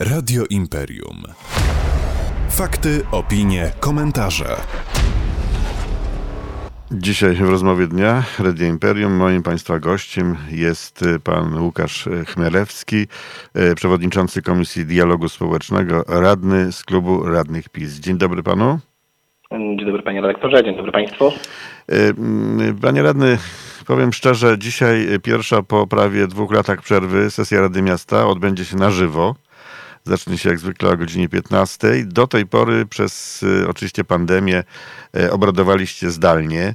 Radio Imperium. Fakty, opinie, komentarze. Dzisiaj w rozmowie dnia Radio Imperium moim Państwa gościem jest y, pan Łukasz Chmielewski, y, przewodniczący Komisji Dialogu Społecznego, radny z klubu radnych PiS. Dzień dobry panu. Dzień dobry panie redaktorze, dzień dobry państwu. Y, panie radny, powiem szczerze, dzisiaj pierwsza po prawie dwóch latach przerwy sesja Rady Miasta odbędzie się na żywo. Zacznie się jak zwykle o godzinie 15. Do tej pory przez y, oczywiście pandemię y, obradowaliście zdalnie.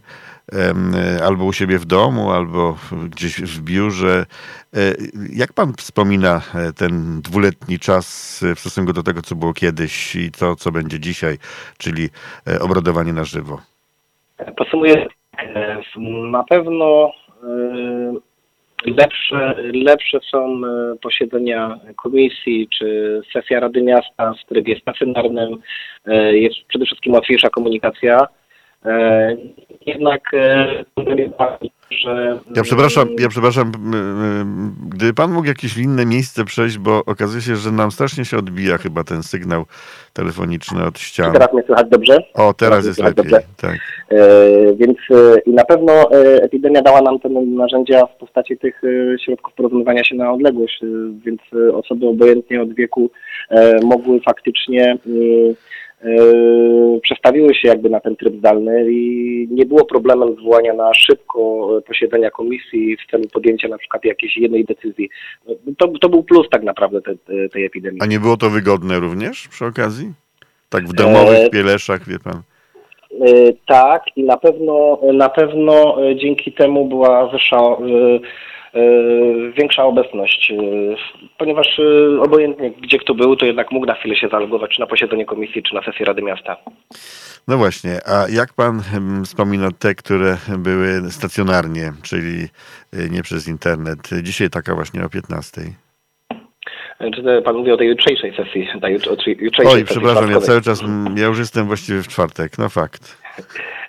y, Albo u siebie w domu, albo gdzieś w biurze. Jak pan wspomina e, ten dwuletni czas w stosunku do tego, co było kiedyś i to, co będzie dzisiaj, czyli e, obradowanie na żywo? Podsumuję, e, na pewno lepsze, lepsze są e, posiedzenia komisji czy sesja Rady Miasta w trybie stacjonarnym. E, Jest przede wszystkim łatwiejsza komunikacja. E, Jednak e, że Ja przepraszam, ja przepraszam, gdyby pan mógł jakieś inne miejsce przejść, bo okazuje się, że nam strasznie się odbija chyba ten sygnał telefoniczny od ścian. Teraz mnie słychać dobrze? O, teraz jest słychać lepiej. dobrze? Tak. E, Więc i na pewno epidemia dała nam te narzędzia w postaci tych środków porozumiewania się na odległość, więc osoby obojętnie od wieku mogły faktycznie przestawiły się jakby na ten tryb zdalny i nie było problemem zwołania na szybko e, posiedzenia komisji w celu podjęcia na przykład jakiejś jednej decyzji. No, To, to był plus tak naprawdę te, te, tej epidemii. A nie było to wygodne również przy okazji? Tak w domowych E, pieleszach, wie pan. E, Tak i na pewno na pewno e, dzięki temu była wyższa większa obecność, e, ponieważ e, obojętnie gdzie kto był, to jednak mógł na chwilę się zalogować czy na posiedzenie komisji, czy na sesję Rady Miasta. No właśnie, a jak pan em, wspomina te, które były stacjonarnie, czyli nie przez internet? Dzisiaj taka właśnie o 15. E, Czy pan mówi o tej jutrzejszej sesji, jutrzejszej Oj, sesji przepraszam, ja cały czas, mm, ja już jestem właściwie w czwartek, no fakt.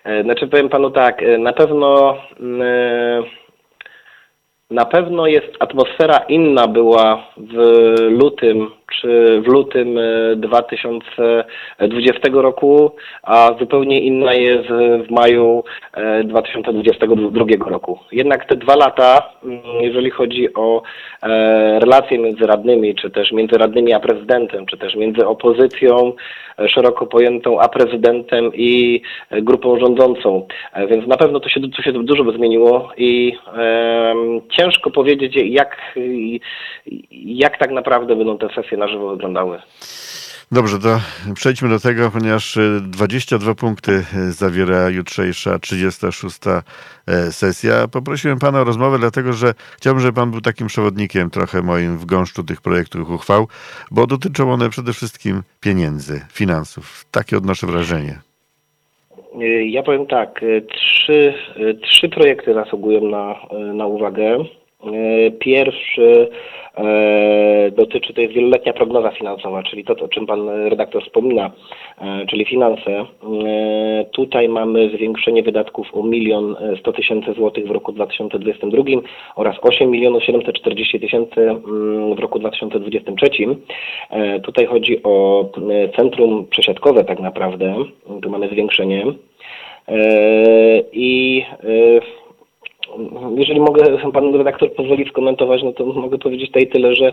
E, Znaczy powiem panu tak, e, na pewno mm, na pewno jest atmosfera inna była w lutym czy w lutym e, 2020 roku, a zupełnie inna jest w maju e, 2022 roku. Jednak te dwa lata, mm, jeżeli chodzi o e, relacje między radnymi, czy też między radnymi a prezydentem, czy też między opozycją e, szeroko pojętą a prezydentem i e, grupą rządzącą. E, Więc na pewno to się, to się dużo by zmieniło i ciężko powiedzieć, jak, jak tak naprawdę będą te sesje na żywo wyglądały. Dobrze, to przejdźmy do tego, ponieważ y, 22 punkty y, zawiera jutrzejsza 36 e, sesja. Poprosiłem pana o rozmowę, dlatego że chciałbym, żeby pan był takim przewodnikiem trochę moim w gąszczu tych projektów uchwał, bo dotyczą one przede wszystkim pieniędzy, finansów. Takie odnoszę wrażenie. Y, Ja powiem tak, y, trzy, y, trzy projekty zasługują na, y, na uwagę. Y, Pierwszy e, dotyczy, to jest wieloletnia prognoza finansowa, czyli to, o czym pan redaktor wspomina, e, czyli finanse. E, Tutaj mamy zwiększenie wydatków o milion sto tysięcy złotych w roku 2022 oraz 8 milionów 740 tysięcy mm, w roku 2023. E, Tutaj chodzi o e, centrum przesiadkowe tak naprawdę. Tu mamy zwiększenie. E, I e, jeżeli mogę, pan redaktor pozwoli skomentować, no to mogę powiedzieć tutaj tyle, że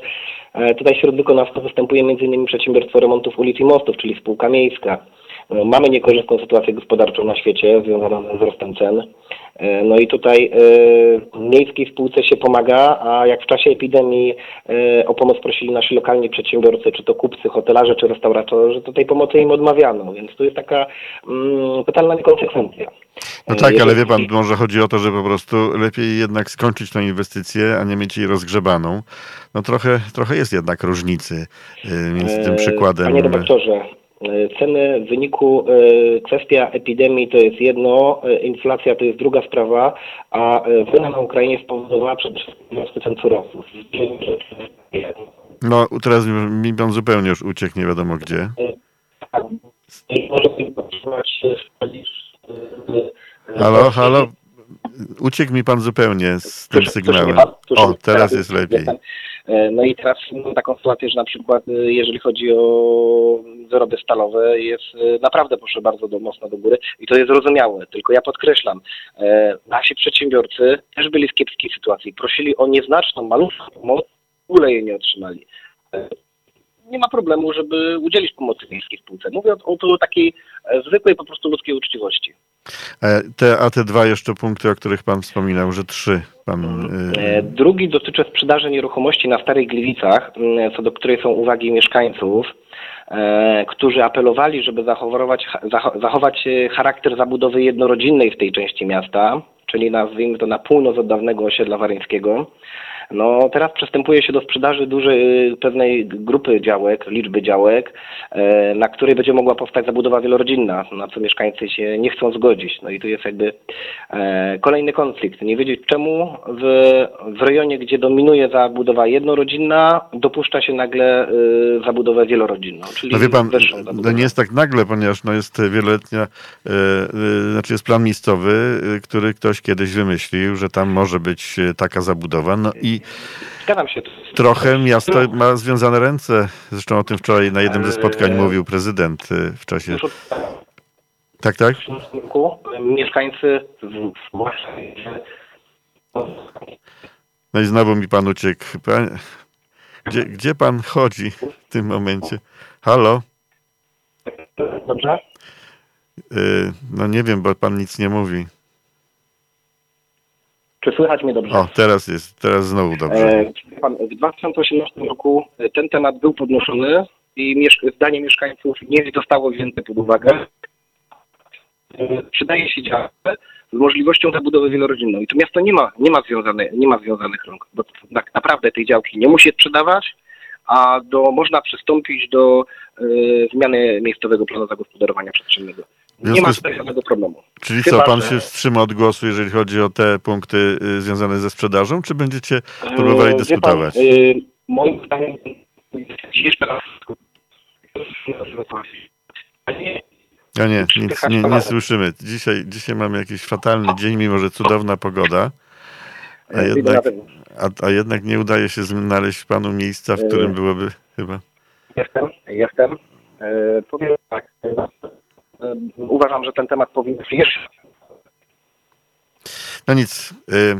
e, tutaj wśród wykonawców występuje m.in. Przedsiębiorstwo Remontów Ulic i Mostów, czyli spółka miejska. E, Mamy niekorzystną sytuację gospodarczą na świecie związaną ze wzrostem cen. E, No i tutaj e, miejskiej spółce się pomaga, a jak w czasie epidemii e, o pomoc prosili nasi lokalni przedsiębiorcy, czy to kupcy, hotelarze, czy restauratorzy, to tej pomocy im odmawiano, więc tu jest taka mm, totalna niekonsekwencja. No tak, ale wie pan, może chodzi o to, że po prostu lepiej jednak skończyć tę inwestycję, a nie mieć jej rozgrzebaną. No trochę, trochę jest jednak różnicy między tym przykładem. Panie redaktorze, ceny w wyniku, e, kwestia epidemii to jest jedno, e, inflacja to jest druga sprawa, a e, wojna na Ukrainie spowodowała przede wszystkim cen surowców. No teraz mi pan zupełnie już uciekł, nie wiadomo gdzie. Podtrzymać Halo, halo. Uciekł mi pan zupełnie z tym sygnałem. O, teraz jest lepiej. E, No i teraz mamy taką sytuację, że na przykład e, jeżeli chodzi o wyroby stalowe jest e, naprawdę proszę bardzo do, mocno do góry i to jest zrozumiałe, tylko ja podkreślam, nasi przedsiębiorcy też byli w kiepskiej sytuacji, prosili o nieznaczną, malutką pomoc, w ogóle jej nie otrzymali. E, Nie ma problemu, żeby udzielić pomocy miejskiej spółce. Mówię o, o takiej e, zwykłej po prostu ludzkiej uczciwości. E, Te, a te dwa jeszcze punkty, o których pan wspominał, że trzy pan... E, y, Drugi dotyczy sprzedaży nieruchomości na Starych Gliwicach, co do której są uwagi mieszkańców, e, którzy apelowali, żeby zachować, zacho- zachować e, charakter zabudowy jednorodzinnej w tej części miasta, czyli nazwijmy to na północ od dawnego osiedla waryńskiego. No teraz przystępuje się do sprzedaży dużej pewnej grupy działek, liczby działek, e, na której będzie mogła powstać zabudowa wielorodzinna, na co mieszkańcy się nie chcą zgodzić. No i tu jest jakby e, kolejny konflikt. Nie wiedzieć czemu w, w rejonie, gdzie dominuje zabudowa jednorodzinna, dopuszcza się nagle e, zabudowę wielorodzinną, czyli No wie pan, wyższą no nie jest tak nagle, ponieważ no jest wieloletnia, e, e, znaczy jest plan miejscowy, który ktoś kiedyś wymyślił, że tam może być taka zabudowa. No i Zgadzam się. trochę miasto ma związane ręce. Zresztą o tym wczoraj na jednym ze spotkań mówił prezydent e, w czasie. Tak, tak? roku mieszkańcy No i znowu mi pan uciekł. Gdzie, gdzie pan chodzi w tym momencie? Halo? Dobrze? Y, No nie wiem, bo pan nic nie mówi. Czy słychać mnie dobrze? O, teraz jest, teraz znowu dobrze. E, pan, w 2018 roku e, ten temat był podnoszony i zdanie mieszkańców nie zostało wzięte pod uwagę. E, Przydaje się działkę z możliwością zabudowy wielorodzinną. I tu miasto nie ma, nie ma, związane, nie ma związanych rąk, bo tak naprawdę tej działki nie musi sprzedawać, a do, można przystąpić do zmiany miejscowego planu zagospodarowania przestrzennego. Nie ma z-. Czyli chyba, co, pan że- się wstrzyma od głosu, jeżeli chodzi o te punkty y, związane ze sprzedażą, czy będziecie próbowali E, wie dyskutować? Pan, y, moim zdaniem Ja nie, nic nie, nie słyszymy. Dzisiaj, dzisiaj mamy jakiś fatalny dzień, mimo że cudowna pogoda. A na jednak, a, a jednak nie udaje się znaleźć panu miejsca, w którym byłoby chyba. Jestem, jestem. E, powiem tak. E, Uważam, że ten temat powinien jeszcze. No nic. y,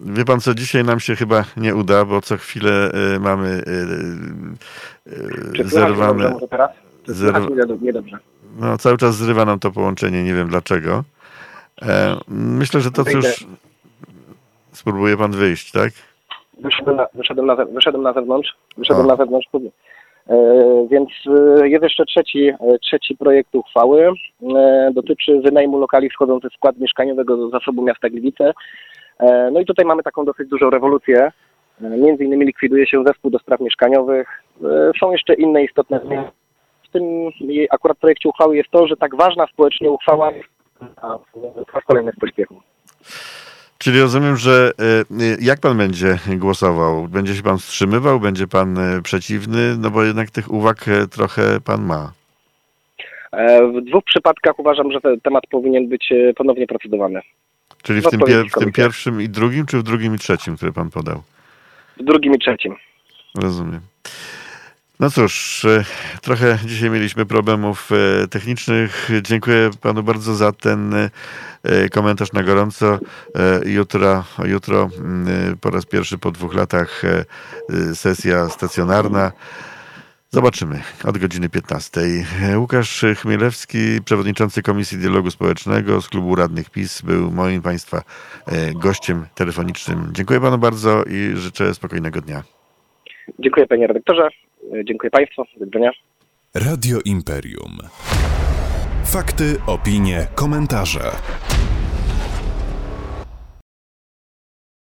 Wie pan co, dzisiaj nam się chyba nie uda, bo co chwilę y, mamy y, Czy dobrze zerwane. może teraz? Czy niedobrze? No, cały czas zrywa nam to połączenie, nie wiem dlaczego. E, myślę, że to cóż. Spróbuje pan wyjść, tak? Wyszedłem na, wyszedłem na, ze- wyszedłem na zewnątrz. Wyszedłem A. na zewnątrz. E, więc e, jest jeszcze trzeci, e, trzeci projekt uchwały. Dotyczy wynajmu lokali wchodzących w skład mieszkaniowego do zasobu miasta Gliwice. No i tutaj mamy taką dosyć dużą rewolucję. Między innymi likwiduje się zespół do spraw mieszkaniowych. Są jeszcze inne istotne zmiany. W tym akurat projekcie uchwały jest to, że tak ważna społecznie uchwała a, po raz kolejny w pośpiechu. Czyli rozumiem, że e, e, jak pan będzie głosował? Będzie się pan wstrzymywał? Będzie pan e, przeciwny? No bo jednak tych uwag trochę pan ma. W dwóch przypadkach uważam, że ten temat powinien być ponownie procedowany. Czyli w W tym, pier- w tym pierwszym i drugim, czy w drugim i trzecim, który pan podał? W drugim i trzecim. Rozumiem. No cóż, e, trochę dzisiaj mieliśmy problemów e, technicznych. Dziękuję panu bardzo za ten e, komentarz na gorąco. Jutro, jutro mm, po raz pierwszy po dwóch latach sesja stacjonarna. Zobaczymy od godziny 15. E, Łukasz Chmielewski, przewodniczący Komisji Dialogu Społecznego z Klubu Radnych PiS, był moim państwa gościem telefonicznym. Dziękuję panu bardzo i życzę spokojnego dnia. Dziękuję panie redaktorze. Dziękuję państwu. Do widzenia. Radio Imperium. Fakty, opinie, komentarze.